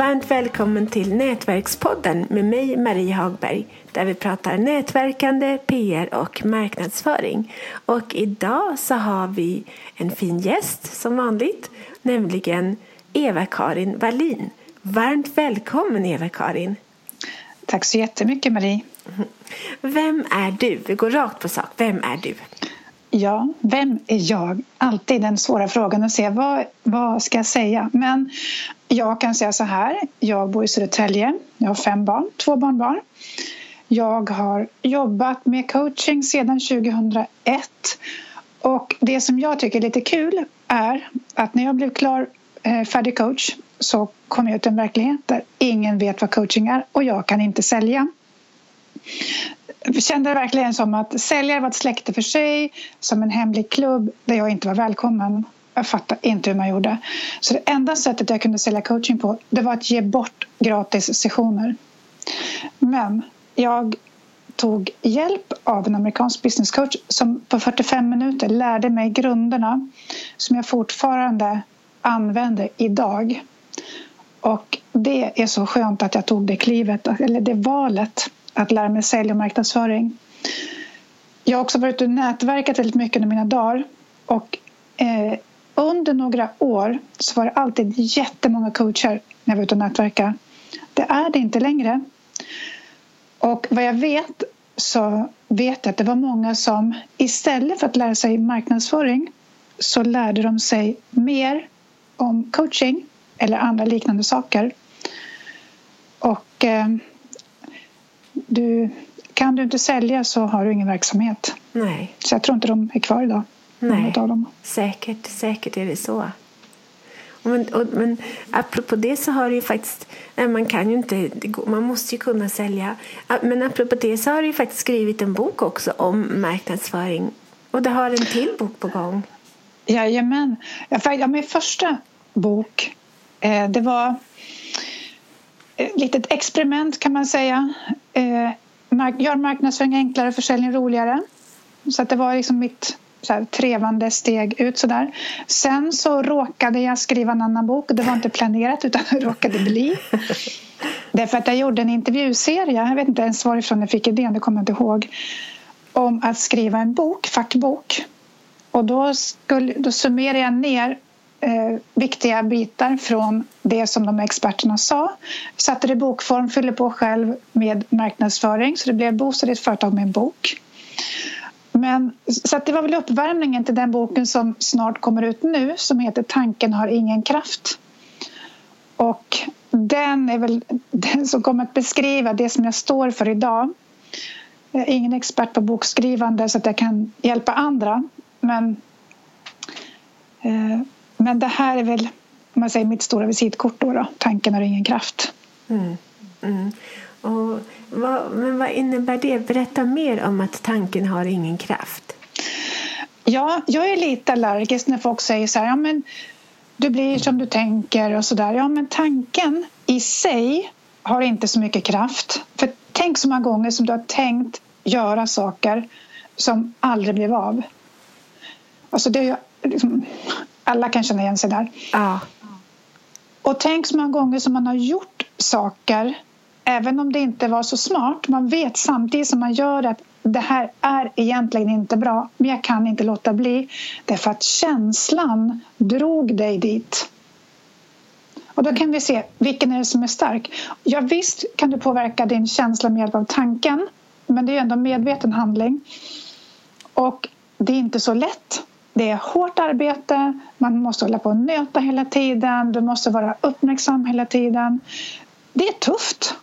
Varmt välkommen till Nätverkspodden med mig Marie Hagberg där vi pratar nätverkande, PR och marknadsföring. Och idag så har vi en fin gäst som vanligt, nämligen Eva-Karin Wallin. Varmt välkommen Eva-Karin! Tack så jättemycket Marie! Vem är du? Vi går rakt på sak. Vem är du? Ja, vem är jag? Alltid den svåra frågan att se vad, vad ska jag säga? Men jag kan säga så här. Jag bor i Södertälje. Jag har fem barn, två barnbarn. Jag har jobbat med coaching sedan 2001 och det som jag tycker är lite kul är att när jag blev klar eh, färdig coach så kom jag ut i en verklighet där ingen vet vad coaching är och jag kan inte sälja. Jag kände det verkligen som att säljare var ett släkte för sig, som en hemlig klubb där jag inte var välkommen. Jag fattade inte hur man gjorde. Så det enda sättet jag kunde sälja coaching på det var att ge bort gratis sessioner. Men jag tog hjälp av en amerikansk business coach som på 45 minuter lärde mig grunderna som jag fortfarande använder idag. Och det är så skönt att jag tog det klivet, eller det valet att lära mig sälj och marknadsföring. Jag har också varit ute och nätverkat väldigt mycket under mina dagar och eh, under några år så var det alltid jättemånga coacher när jag var ute och nätverkade. Det är det inte längre. Och vad jag vet så vet jag att det var många som istället för att lära sig marknadsföring så lärde de sig mer om coaching eller andra liknande saker. Och eh, du, kan du inte sälja så har du ingen verksamhet. Nej. Så jag tror inte de är kvar idag. Nej, säkert, säkert är det så. Men, och, men apropå det så har du ju faktiskt, nej, man kan ju inte, man måste ju kunna sälja. Men apropå det så har du ju faktiskt skrivit en bok också om marknadsföring. Och du har en till bok på gång. Jajamän. Ja, min första bok, eh, det var ett litet experiment kan man säga. Eh, gör marknadsföring enklare, försäljning roligare. Så att det var liksom mitt så här, trevande steg ut sådär. Sen så råkade jag skriva en annan bok. Det var inte planerat utan det råkade bli. Därför att jag gjorde en intervjuserie, jag vet inte ens varifrån jag fick idén, det kommer jag inte ihåg. Om att skriva en bok, fackbok. Och då, skulle, då summerade jag ner eh, viktiga bitar från det som de experterna sa. Satte det i bokform, fyllde på själv med marknadsföring så det blev Boosta ditt företag med en bok. Men, så det var väl uppvärmningen till den boken som snart kommer ut nu som heter Tanken har ingen kraft. Och den är väl den som kommer att beskriva det som jag står för idag. Jag är ingen expert på bokskrivande så att jag kan hjälpa andra. Men, eh, men det här är väl om man säger mitt stora visitkort. Då, då. Tanken har ingen kraft. Mm. Mm. Och vad, men vad innebär det? Berätta mer om att tanken har ingen kraft. Ja, jag är lite allergisk när folk säger så här, ja men du blir som du tänker och så där. Ja, men tanken i sig har inte så mycket kraft. För tänk så många gånger som du har tänkt göra saker som aldrig blev av. Alltså det är liksom, alla kan känna igen sig där. Ja. Och tänk så många gånger som man har gjort saker även om det inte var så smart. Man vet samtidigt som man gör att det här är egentligen inte bra men jag kan inte låta bli. Därför att känslan drog dig dit. Och då kan vi se vilken är det som är stark. Ja, visst kan du påverka din känsla med hjälp av tanken men det är ändå medveten handling. Och det är inte så lätt. Det är hårt arbete, man måste hålla på och nöta hela tiden, du måste vara uppmärksam hela tiden. Det är tufft.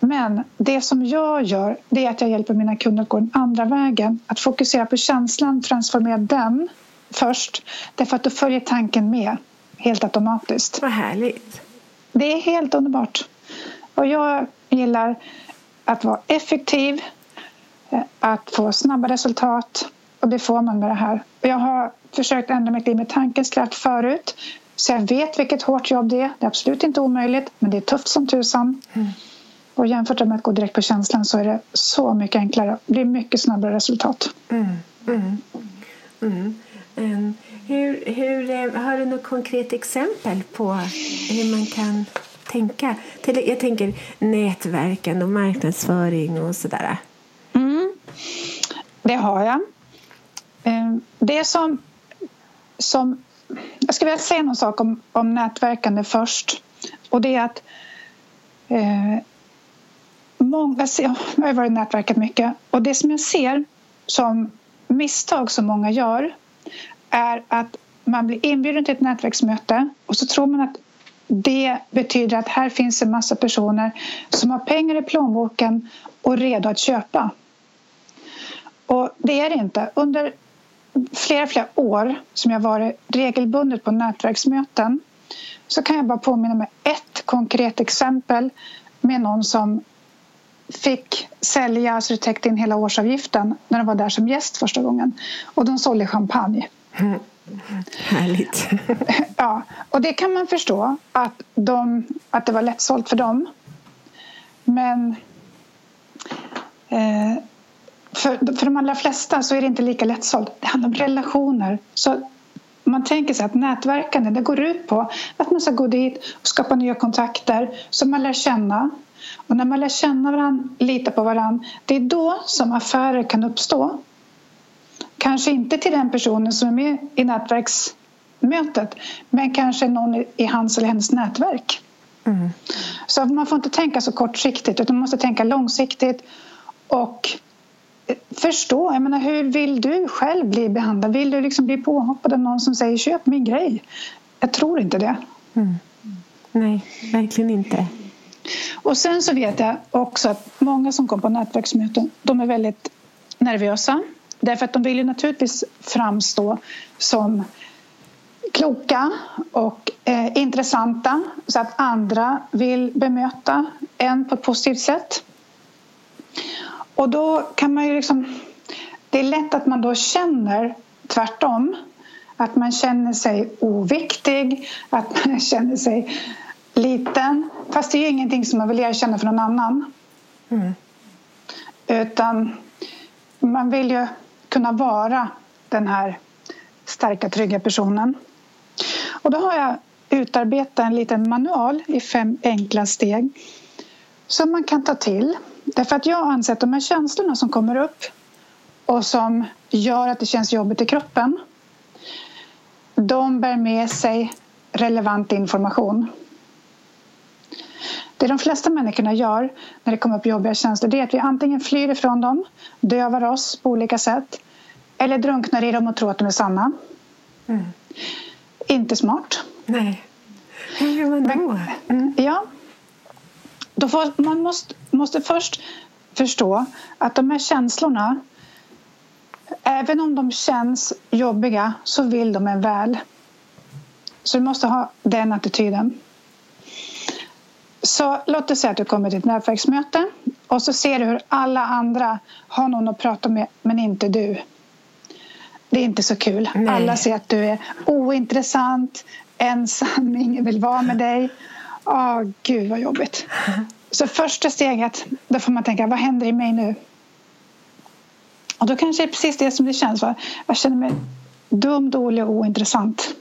Men det som jag gör det är att jag hjälper mina kunder att gå den andra vägen. Att fokusera på känslan, transformera den först. Därför att då följer tanken med helt automatiskt. Vad härligt. Det är helt underbart. Och jag gillar att vara effektiv, eh, att få snabba resultat och det får man med det här. Jag har försökt ändra mitt liv med tankens kraft förut så jag vet vilket hårt jobb det är. Det är absolut inte omöjligt men det är tufft som tusan. Mm. Och jämfört med att gå direkt på känslan så är det så mycket enklare. Det blir mycket snabbare resultat. Mm, mm, mm. Um, hur, hur, eh, har du något konkret exempel på hur man kan tänka? Till, jag tänker nätverkande och marknadsföring och sådär. Mm, det har jag. Det som, som... Jag skulle vilja säga någon sak om, om nätverkande först. Och det är att eh, många, jag har varit nätverkat mycket och det som jag ser som misstag som många gör är att man blir inbjuden till ett nätverksmöte och så tror man att det betyder att här finns en massa personer som har pengar i plånboken och redo att köpa. Och det är det inte. Under flera, flera år som jag varit regelbundet på nätverksmöten så kan jag bara påminna mig ett konkret exempel med någon som fick sälja så det täckte in hela årsavgiften när de var där som gäst första gången. Och de sålde champagne. Mm. Härligt. ja, och det kan man förstå att, de, att det var lättsålt för dem. Men eh, för, för de allra flesta så är det inte lika lättsålt. Det handlar om relationer. Så man tänker sig att nätverkande det går ut på att man ska gå dit och skapa nya kontakter som man lär känna. Och när man lär känna varandra, lita på varandra, det är då som affärer kan uppstå. Kanske inte till den personen som är med i nätverksmötet men kanske någon i hans eller hennes nätverk. Mm. Så man får inte tänka så kortsiktigt utan man måste tänka långsiktigt och förstå. Jag menar, hur vill du själv bli behandlad? Vill du liksom bli påhoppad av någon som säger köp min grej? Jag tror inte det. Mm. Nej, verkligen inte. Och sen så vet jag också att många som kommer på nätverksmöten de är väldigt nervösa. Därför att de vill ju naturligtvis framstå som kloka och eh, intressanta så att andra vill bemöta en på ett positivt sätt. Och då kan man ju liksom... Det är lätt att man då känner tvärtom. Att man känner sig oviktig, att man känner sig liten. Fast det är ju ingenting som man vill erkänna för någon annan. Mm. Utan man vill ju kunna vara den här starka, trygga personen. Och då har jag utarbetat en liten manual i fem enkla steg som man kan ta till. Därför att jag anser att de här känslorna som kommer upp och som gör att det känns jobbigt i kroppen de bär med sig relevant information. Det de flesta människorna gör när det kommer upp jobbiga känslor det är att vi antingen flyr ifrån dem, dövar oss på olika sätt eller drunknar i dem och tror att de är sanna. Mm. Inte smart. Nej. Hur gör man då? Mm. Ja. Får, man måste, måste först förstå att de här känslorna även om de känns jobbiga så vill de en väl. Så du måste ha den attityden. Så låt oss säga att du kommer till ett nätverksmöte och så ser du hur alla andra har någon att prata med men inte du. Det är inte så kul. Nej. Alla ser att du är ointressant, ensam, ingen vill vara med dig. Åh, gud vad jobbigt. Så första steget, då får man tänka, vad händer i mig nu? Och då kanske det är precis det som det känns. Va? Jag känner mig dum, dålig och ointressant.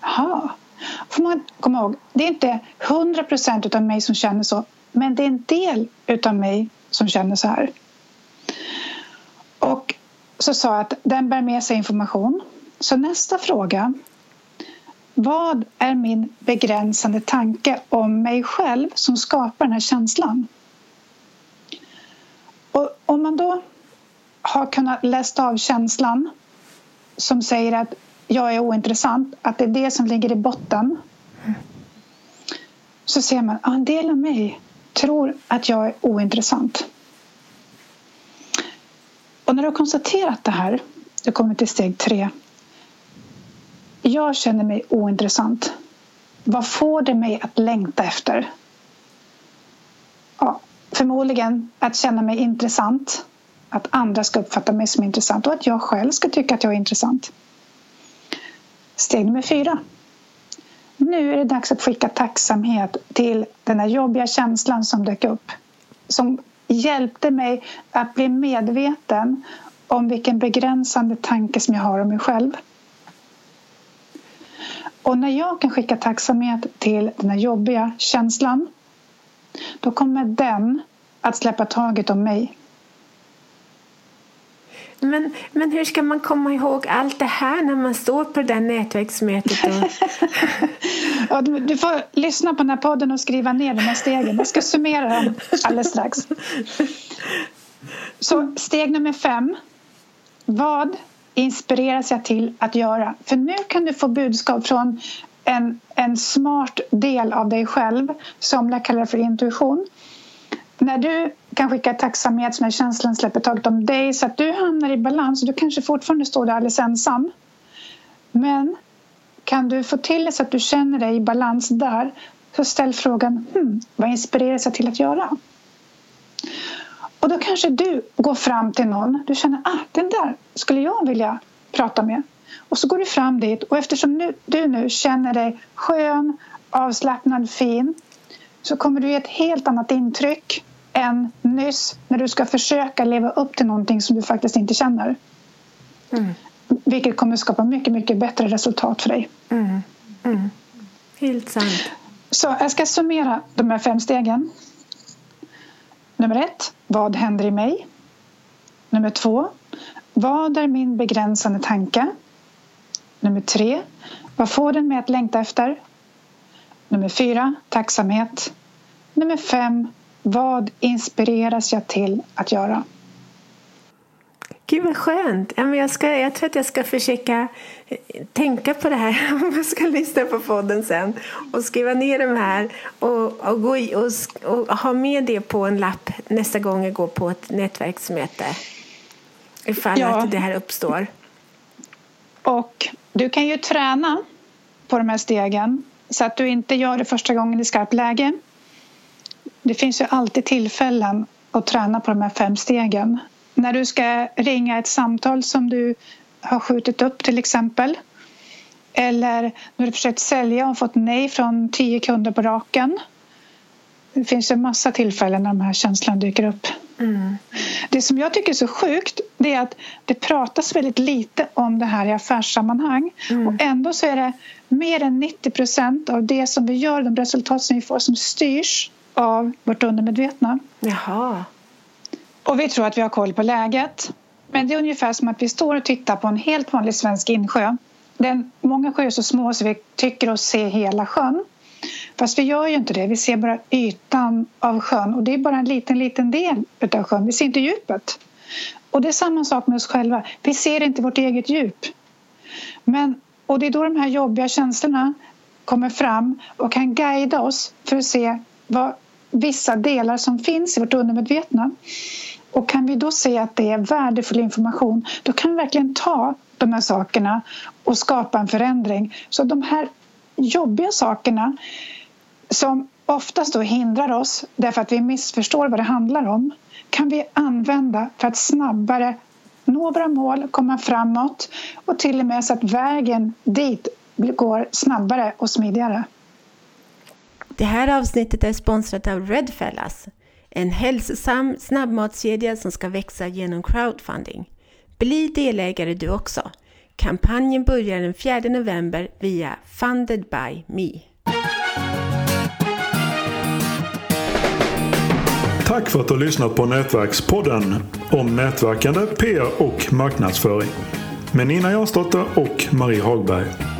Jaha. får man komma ihåg, det är inte hundra procent av mig som känner så men det är en del av mig som känner så här. Och så sa jag att den bär med sig information. Så nästa fråga. Vad är min begränsande tanke om mig själv som skapar den här känslan? Och om man då har kunnat läsa av känslan som säger att jag är ointressant, att det är det som ligger i botten så ser man att en del av mig tror att jag är ointressant. Och när du har konstaterat det här, du kommer till steg tre. Jag känner mig ointressant. Vad får det mig att längta efter? Ja, förmodligen att känna mig intressant. Att andra ska uppfatta mig som intressant och att jag själv ska tycka att jag är intressant. Steg nummer fyra. Nu är det dags att skicka tacksamhet till den här jobbiga känslan som dök upp. Som hjälpte mig att bli medveten om vilken begränsande tanke som jag har om mig själv. Och när jag kan skicka tacksamhet till den här jobbiga känslan då kommer den att släppa taget om mig. Men, men hur ska man komma ihåg allt det här när man står på det där nätverksmötet? Ja, du, du, får lyssna på den här podden och skriva ner de här stegen. Jag ska summera dem alldeles strax. Så steg nummer fem. Vad inspireras jag till att göra? För nu kan du få budskap från en, en smart del av dig själv. Somliga kallar det för intuition. När du kan skicka tacksamhet som är känslan släpper taget om dig så att du hamnar i balans. och Du kanske fortfarande står där alldeles ensam. Men kan du få till det så att du känner dig i balans där så ställ frågan hmm, vad inspireras jag till att göra? Och då kanske du går fram till någon. Du känner ah, den där skulle jag vilja prata med. Och så går du fram dit och eftersom nu, du nu känner dig skön, avslappnad, fin så kommer du ge ett helt annat intryck än nyss när du ska försöka leva upp till någonting som du faktiskt inte känner. Mm. Vilket kommer skapa mycket, mycket bättre resultat för dig. Mm. Mm. Helt sant. Så jag ska summera de här fem stegen. Nummer ett, vad händer i mig? Nummer två, vad är min begränsande tanke? Nummer tre, vad får den mig att längta efter? Nummer fyra, tacksamhet. Nummer fem, vad inspireras jag till att göra? Gud vad skönt! jag, ska, jag tror att jag ska försöka eh, tänka på det här om jag ska lyssna på podden sen och skriva ner de här och, och, gå i, och, och ha med det på en lapp nästa gång jag går på ett nätverksmöte ifall ja. att det här uppstår. Och du kan ju träna på de här stegen så att du inte gör det första gången i skarpt läge. Det finns ju alltid tillfällen att träna på de här fem stegen. När du ska ringa ett samtal som du har skjutit upp till exempel. Eller när du försökt sälja och fått nej från tio kunder på raken. Det finns en massa tillfällen när de här känslorna dyker upp. Mm. Det som jag tycker är så sjukt det är att det pratas väldigt lite om det här i affärssammanhang. Mm. Och ändå så är det mer än 90 procent av det som vi gör, de resultat som vi får som styrs av vårt undermedvetna. Jaha. Och vi tror att vi har koll på läget. Men det är ungefär som att vi står och tittar på en helt vanlig svensk insjö. Den, många sjöar är så små så vi tycker oss se hela sjön. Fast vi gör ju inte det. Vi ser bara ytan av sjön och det är bara en liten, liten del av sjön. Vi ser inte djupet. Och det är samma sak med oss själva. Vi ser inte vårt eget djup. Men, och det är då de här jobbiga känslorna kommer fram och kan guida oss för att se vad vissa delar som finns i vårt undermedvetna. Och kan vi då se att det är värdefull information då kan vi verkligen ta de här sakerna och skapa en förändring. Så de här jobbiga sakerna som oftast då hindrar oss därför att vi missförstår vad det handlar om kan vi använda för att snabbare nå våra mål, komma framåt och till och med så att vägen dit går snabbare och smidigare. Det här avsnittet är sponsrat av Redfellas, en hälsosam snabbmatskedja som ska växa genom crowdfunding. Bli delägare du också. Kampanjen börjar den 4 november via Funded by Me. Tack för att du har lyssnat på Nätverkspodden om nätverkande, PR och marknadsföring med Nina Jansdotter och Marie Hagberg.